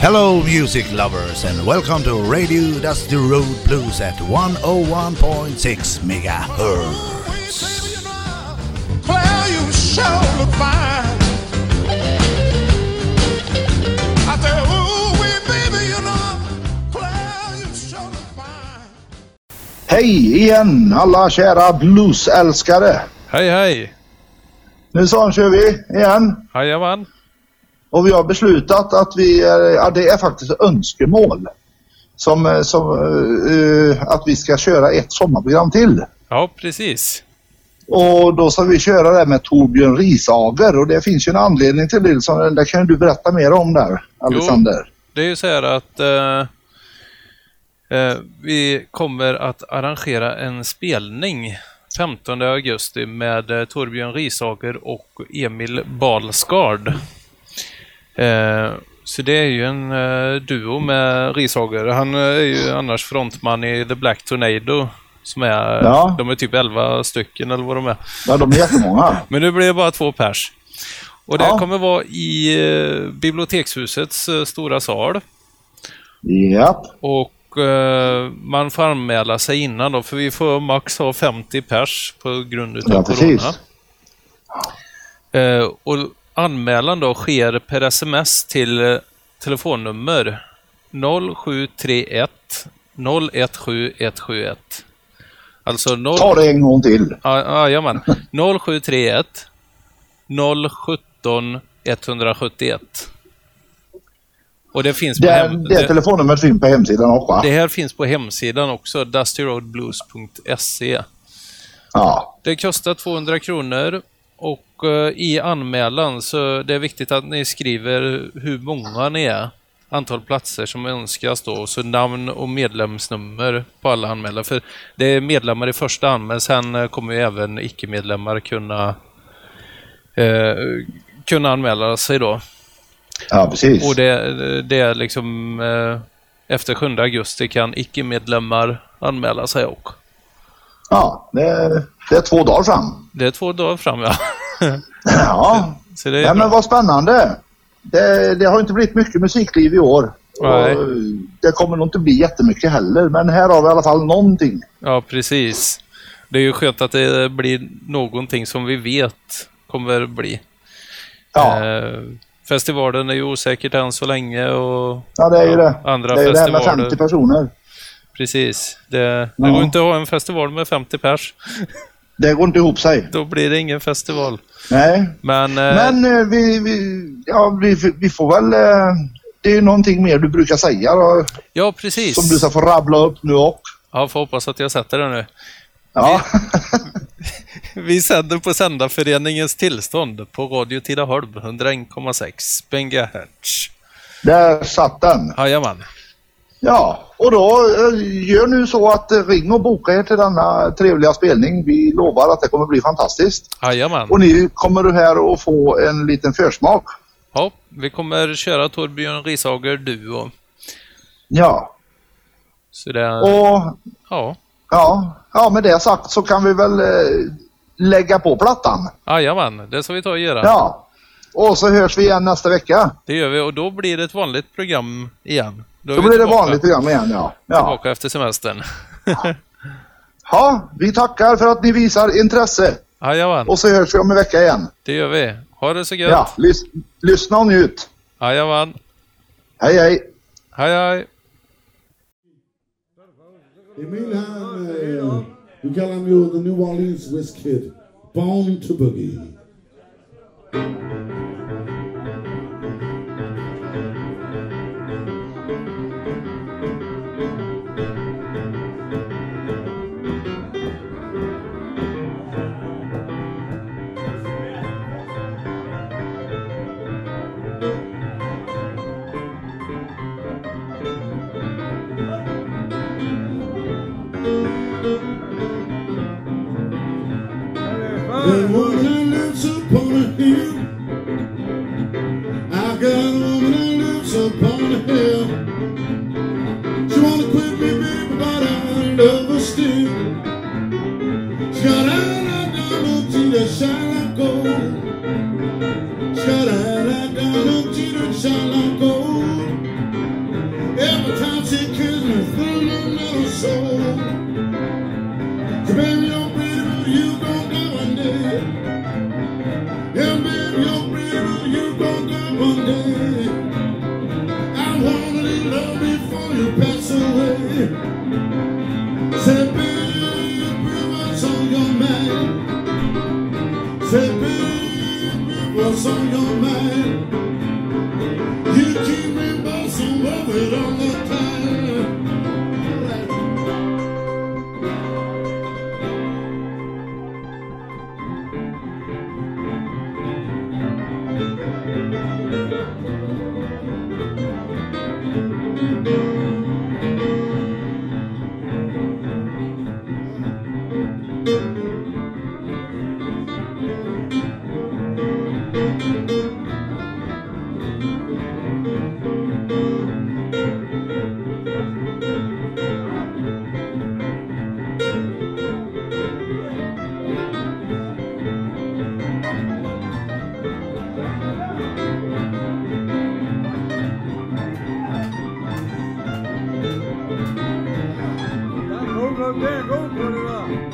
Hello, music lovers, and welcome to Radio Dusty Road Blues at 101.6 megahertz. Claire, you sure look fine. I said, ooh, wee, baby, you know, Claire, you sure look fine. Hej igen alla kära bluesälskare. Hej hej! Nu så kör vi igen. Jajamän. Och vi har beslutat att vi, är- ja det är faktiskt önskemål. Som, eh, som eh, att vi ska köra ett sommarprogram till. Ja, precis. Och då ska vi köra det med Torbjörn Risager och det finns ju en anledning till det. Så det kan du berätta mer om där, Alexander. Det är ju så här att eh, eh, vi kommer att arrangera en spelning 15 augusti med Torbjörn Risager och Emil Balsgard. Eh, så det är ju en eh, duo med Risager. Han eh, är ju annars frontman i The Black Tornado. Som är, Ja. de är typ 11 stycken eller vad de är. Ja, de är jättemånga. Men nu blir det bara två pers. Och det Ja. kommer vara i eh, bibliotekshusets eh, stora sal. Japp. Och eh, man får anmäla sig innan då, för vi får max ha 50 pers på grund utav Ja, precis. corona. Eh, och anmälan då sker per sms till eh, telefonnummer 0731 017171. Alltså 0... Ta det en gång till. Ja, Jajamän. 0731 017 171. Och det finns på Det, hem, det telefonnumret finns på hemsidan också. det här finns på hemsidan också, dustyroadblues.se. Ja. Det kostar 200 kronor och eh, i anmälan så det är viktigt att ni skriver hur många ni är. Antal platser som önskas då, så namn och medlemsnummer på alla anmälda. För det är medlemmar i första hand, men sen eh, kommer ju även icke-medlemmar kunna, eh, kunna anmäla sig då. Ja, precis. Och det, det är liksom eh, efter 7 augusti kan icke-medlemmar anmäla sig också. Ja, det, det är två dagar fram. Det är två dagar fram ja. Ja, Så det är ja men vad spännande. Det, det har inte blivit mycket musikliv i år. Och det kommer nog inte bli jättemycket heller, men här har vi i alla fall någonting. Ja, precis. Det är ju skönt att det blir någonting som vi vet kommer bli. Ja, Eh, festivalen är ju osäkert än så länge och ja det är ju det. andra det är ju det här med festivaler. 50 personer. precis. Det, det Ja. går inte att ha en festival med 50 pers. Det går inte ihop sig. Då blir det ingen festival. Nej, Men, eh, men eh, vi, vi, ja, vi, vi får väl... eh, Det är ju någonting mer du brukar säga då, ja, precis. som du ska få rabbla upp nu och. Ja, får hoppas att jag sätter det nu. Ja, Vi sänder på Sändarföreningens tillstånd på Radio Tidaholm 101,6 MHz. där satt den. Jajamän. Ja, och då eh, gör nu så att eh, ring och boka er till denna trevliga spelning. Vi lovar att det kommer bli fantastiskt. Jajamän. Och ni kommer här att få en liten försmak. Ja, vi kommer köra Torbjörn Risager duo. Ja, Så det, och ja, ja, ja med det sagt så kan vi väl eh, lägga på plattan. jajamän, det ska vi ta och göra. Ja, och så hörs vi igen nästa vecka. Det gör vi och då blir det ett vanligt program igen. Då vi blir det vanligt program igen. Ja. Ja. Tillbaka efter semestern. ja, vi tackar för att ni visar intresse. Jajamän, Och så hörs vi om en vecka igen. det gör vi. Ha det så gött. Ja, lys lyssna och njut. Jajamän. Hej hej! Hej hej. Emil han, eh, vi kallar honom ju The New Orleans West Kid. Born to Boogie. The Goldberg, go, Goldberg.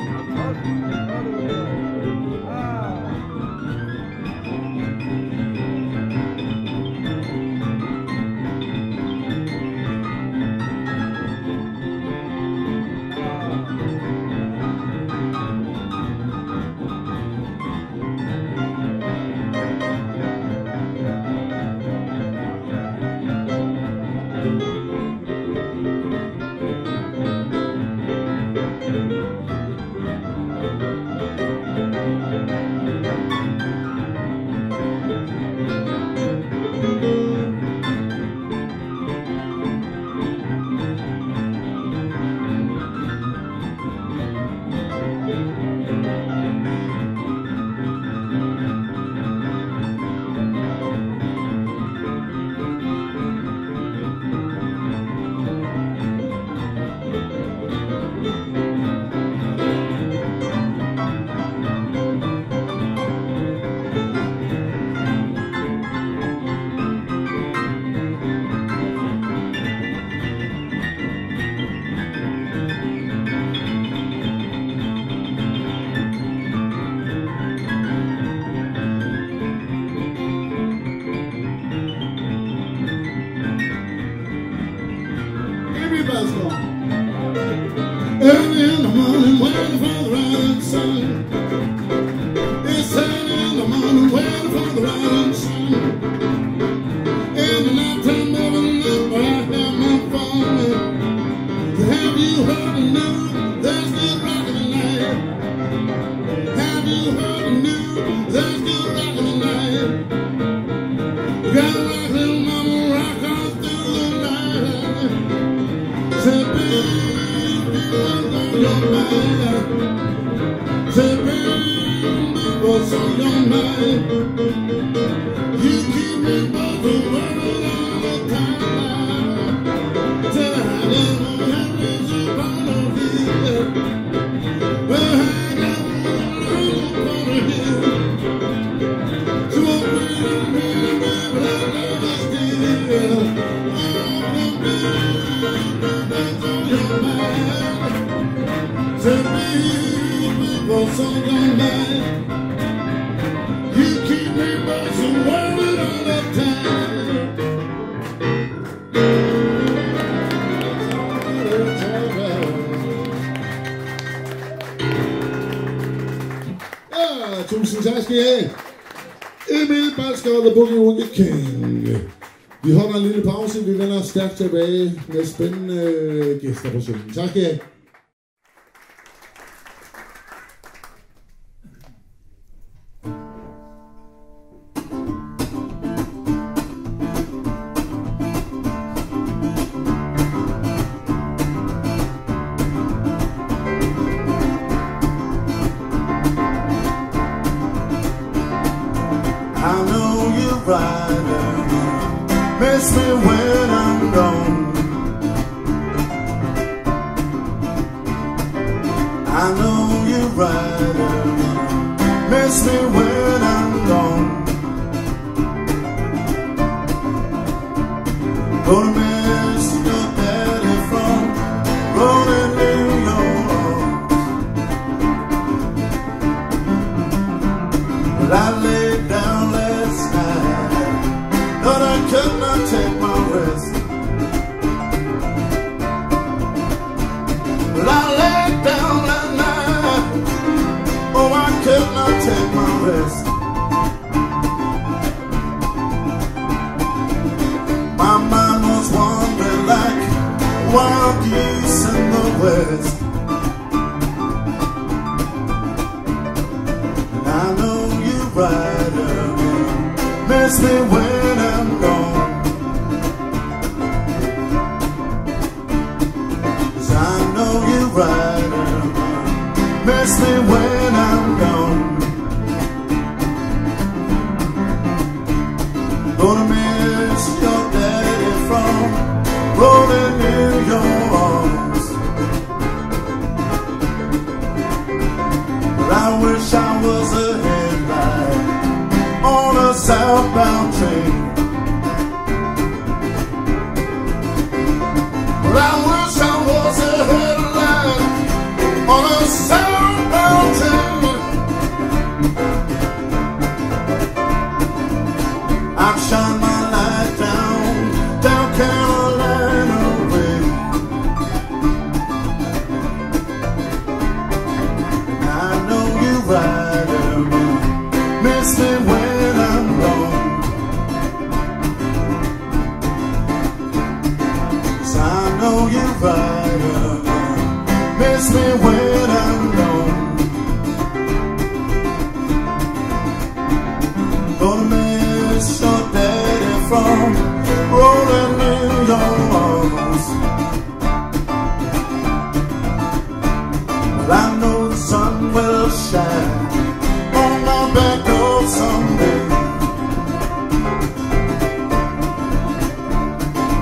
Thank you. Tusen tack ska ni ha! Emil Balsker og The Boogie Woogie King. Vi holder en lille pause. Vi vender stærkt tilbage med spännande gæster på søen. Tack! skal I have. From rolling in your arms. Well, I know the sun will shine on my back door someday.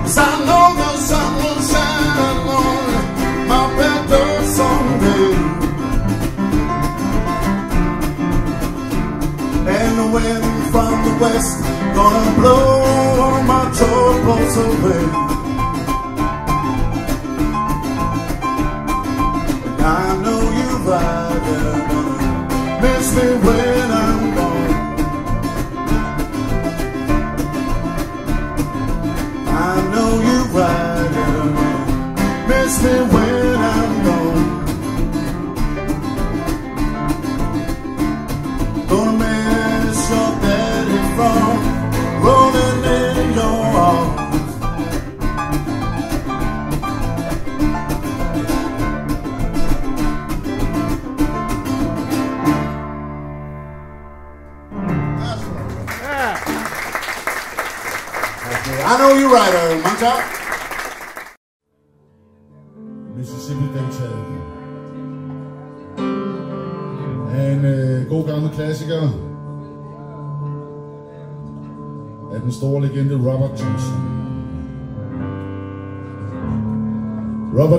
'Cause I know the sun will shine on my back door someday. And the wind from the west gonna blow my troubles away. And I know you right gonna miss me when I'm gone. I know you right gonna miss me when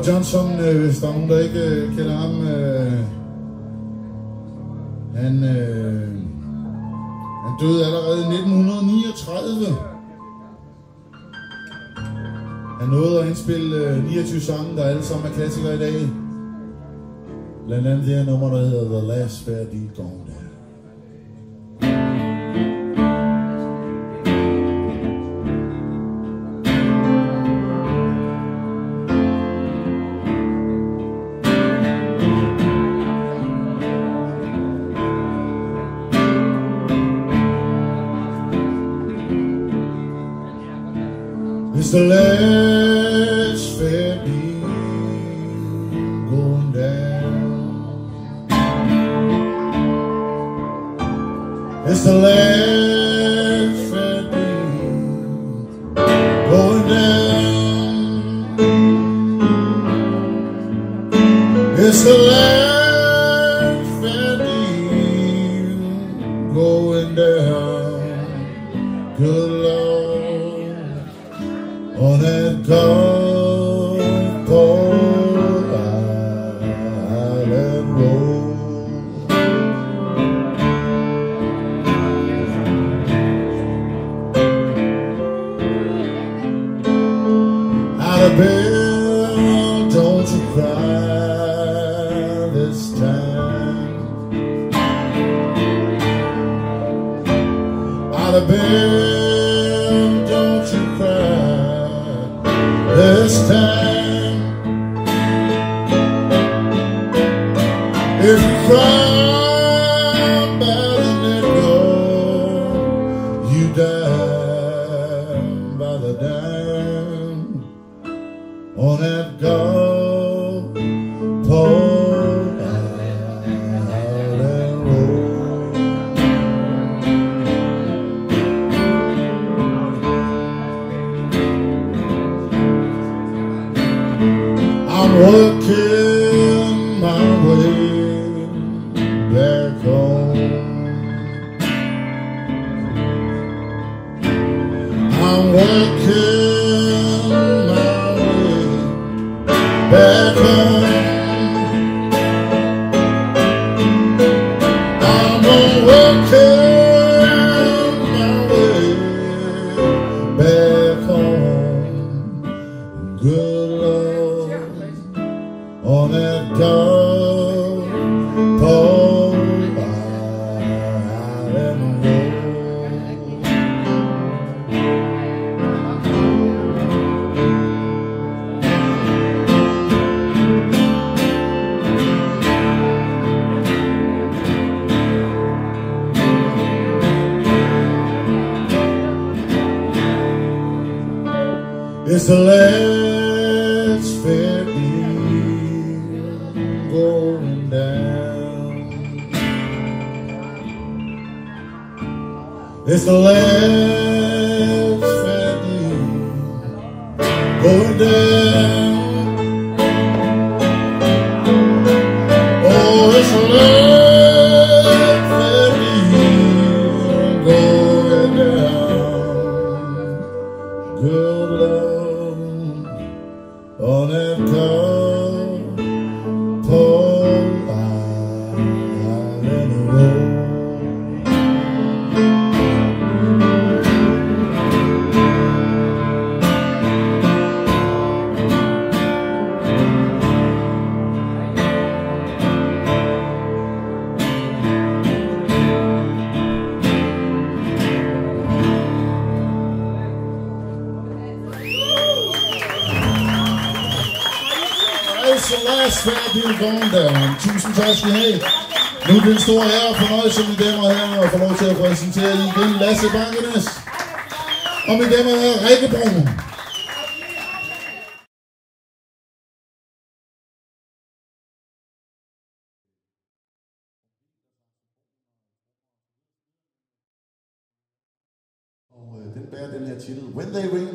Johnson, eh, øh, hvis der er eh, nogen, eh, der ikke øh, kender ham, øh, han, øh, han døde allerede i 1939. Han nåede at indspille øh, 29 sange, der alle sammen er klassikere i dag. Blandt andet det her nummer, der hedder The Last Fair Deal Gone Down. Oh, that God. His ledge fed me going down. His ledge. Bondag. Tusind tak skal I have. Nu er det en stor ære og fornøjelse, mine damer og herrer, at få lov til at præsentere I igen Lasse Bankernes. Og mine damer og herrer, Rikke Brun. Øh, den bærer den her titel, When They Ring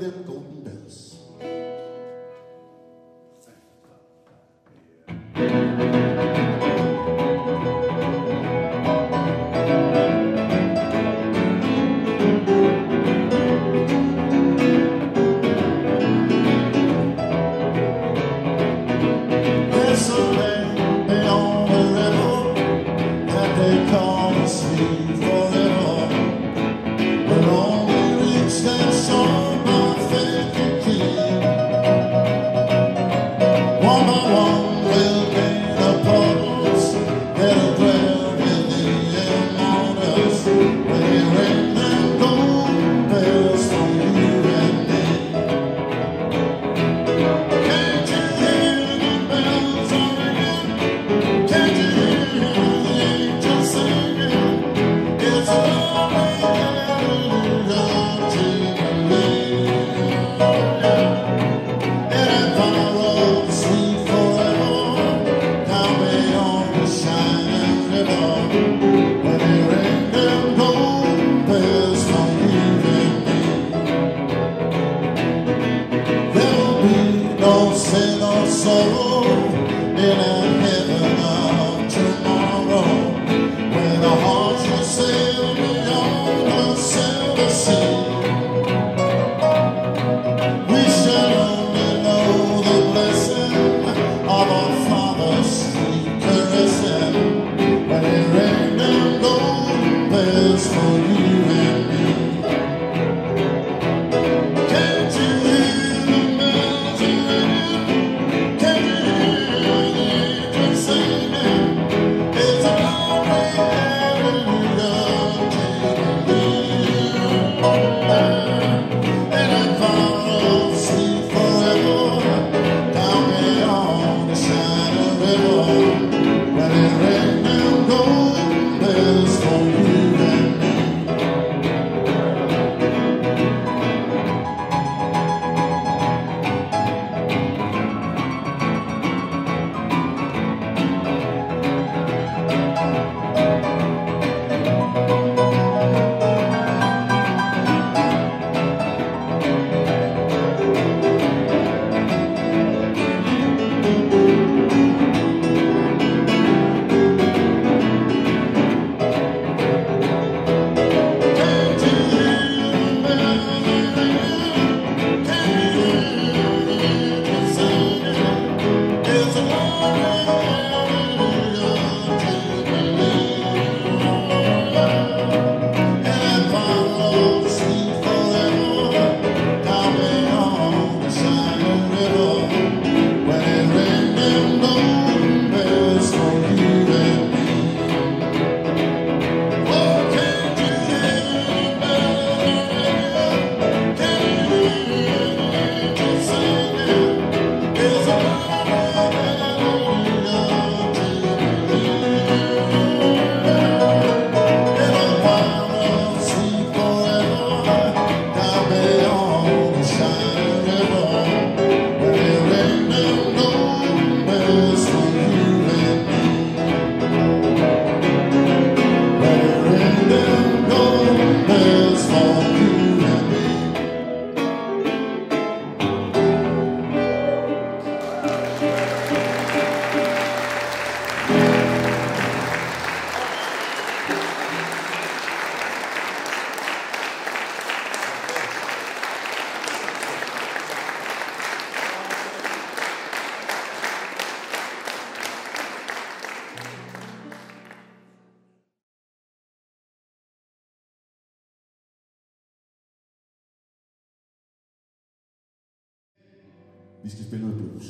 skal spille noget blues.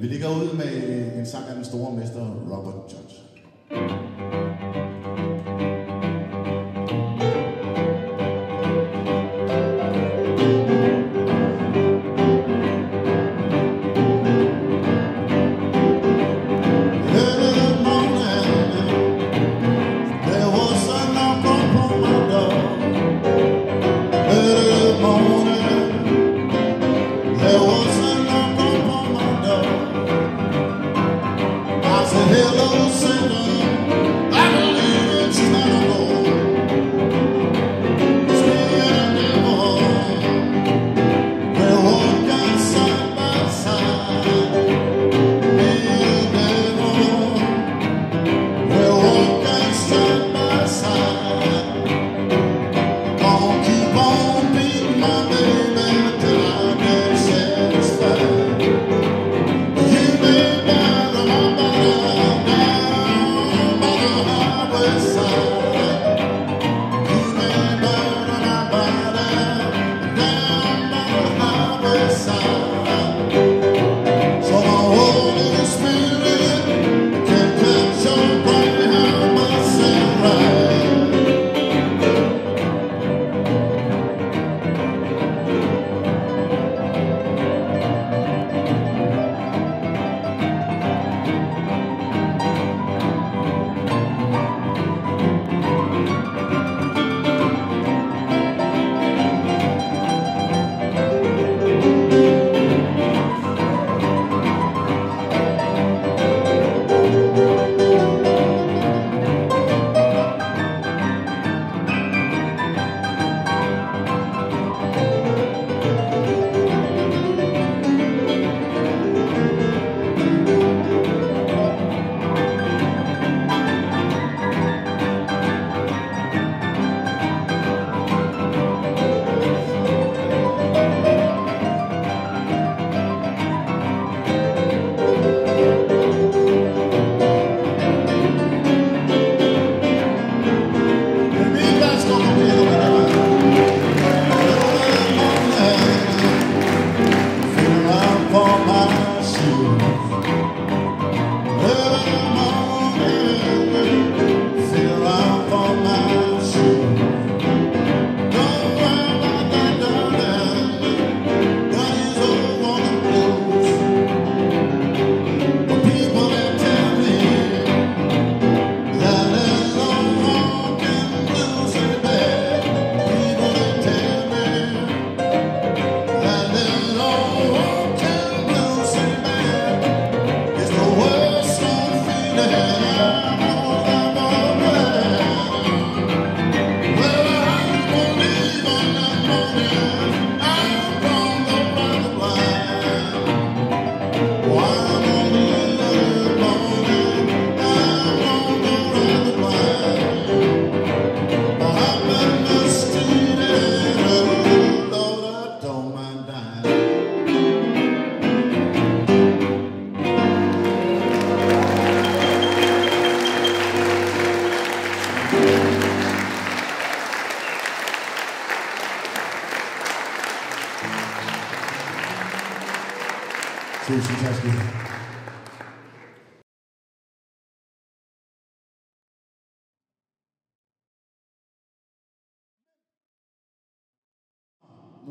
Vi ligger ud med en sang af den store mester Robert Johnson.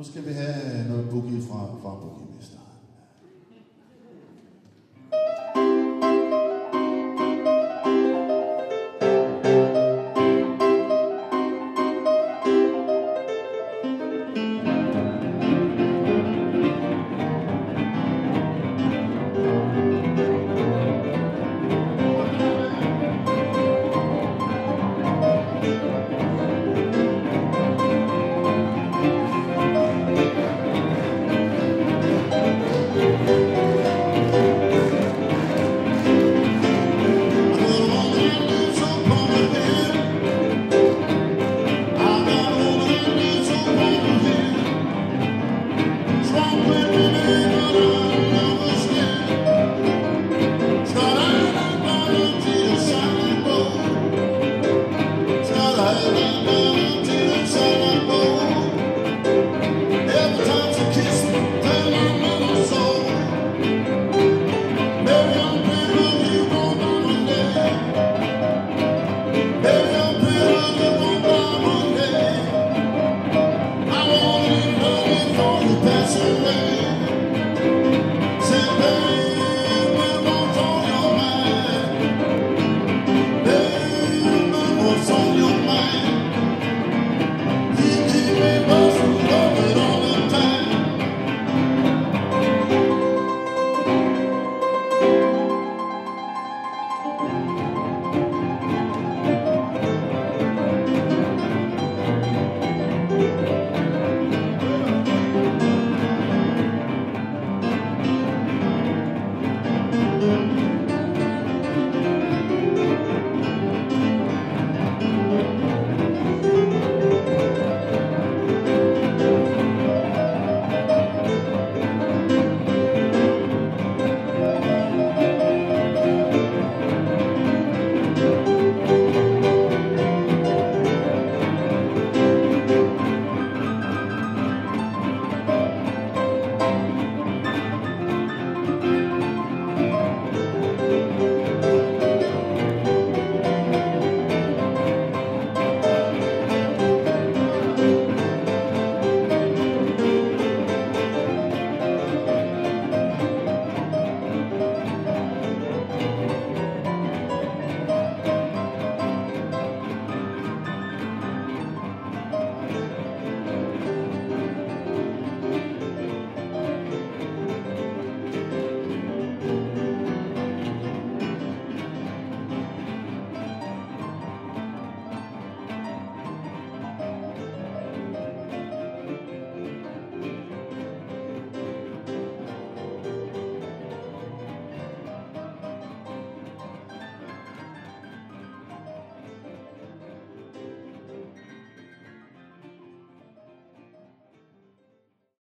Nu ska vi ha noget boogie från fra boogie.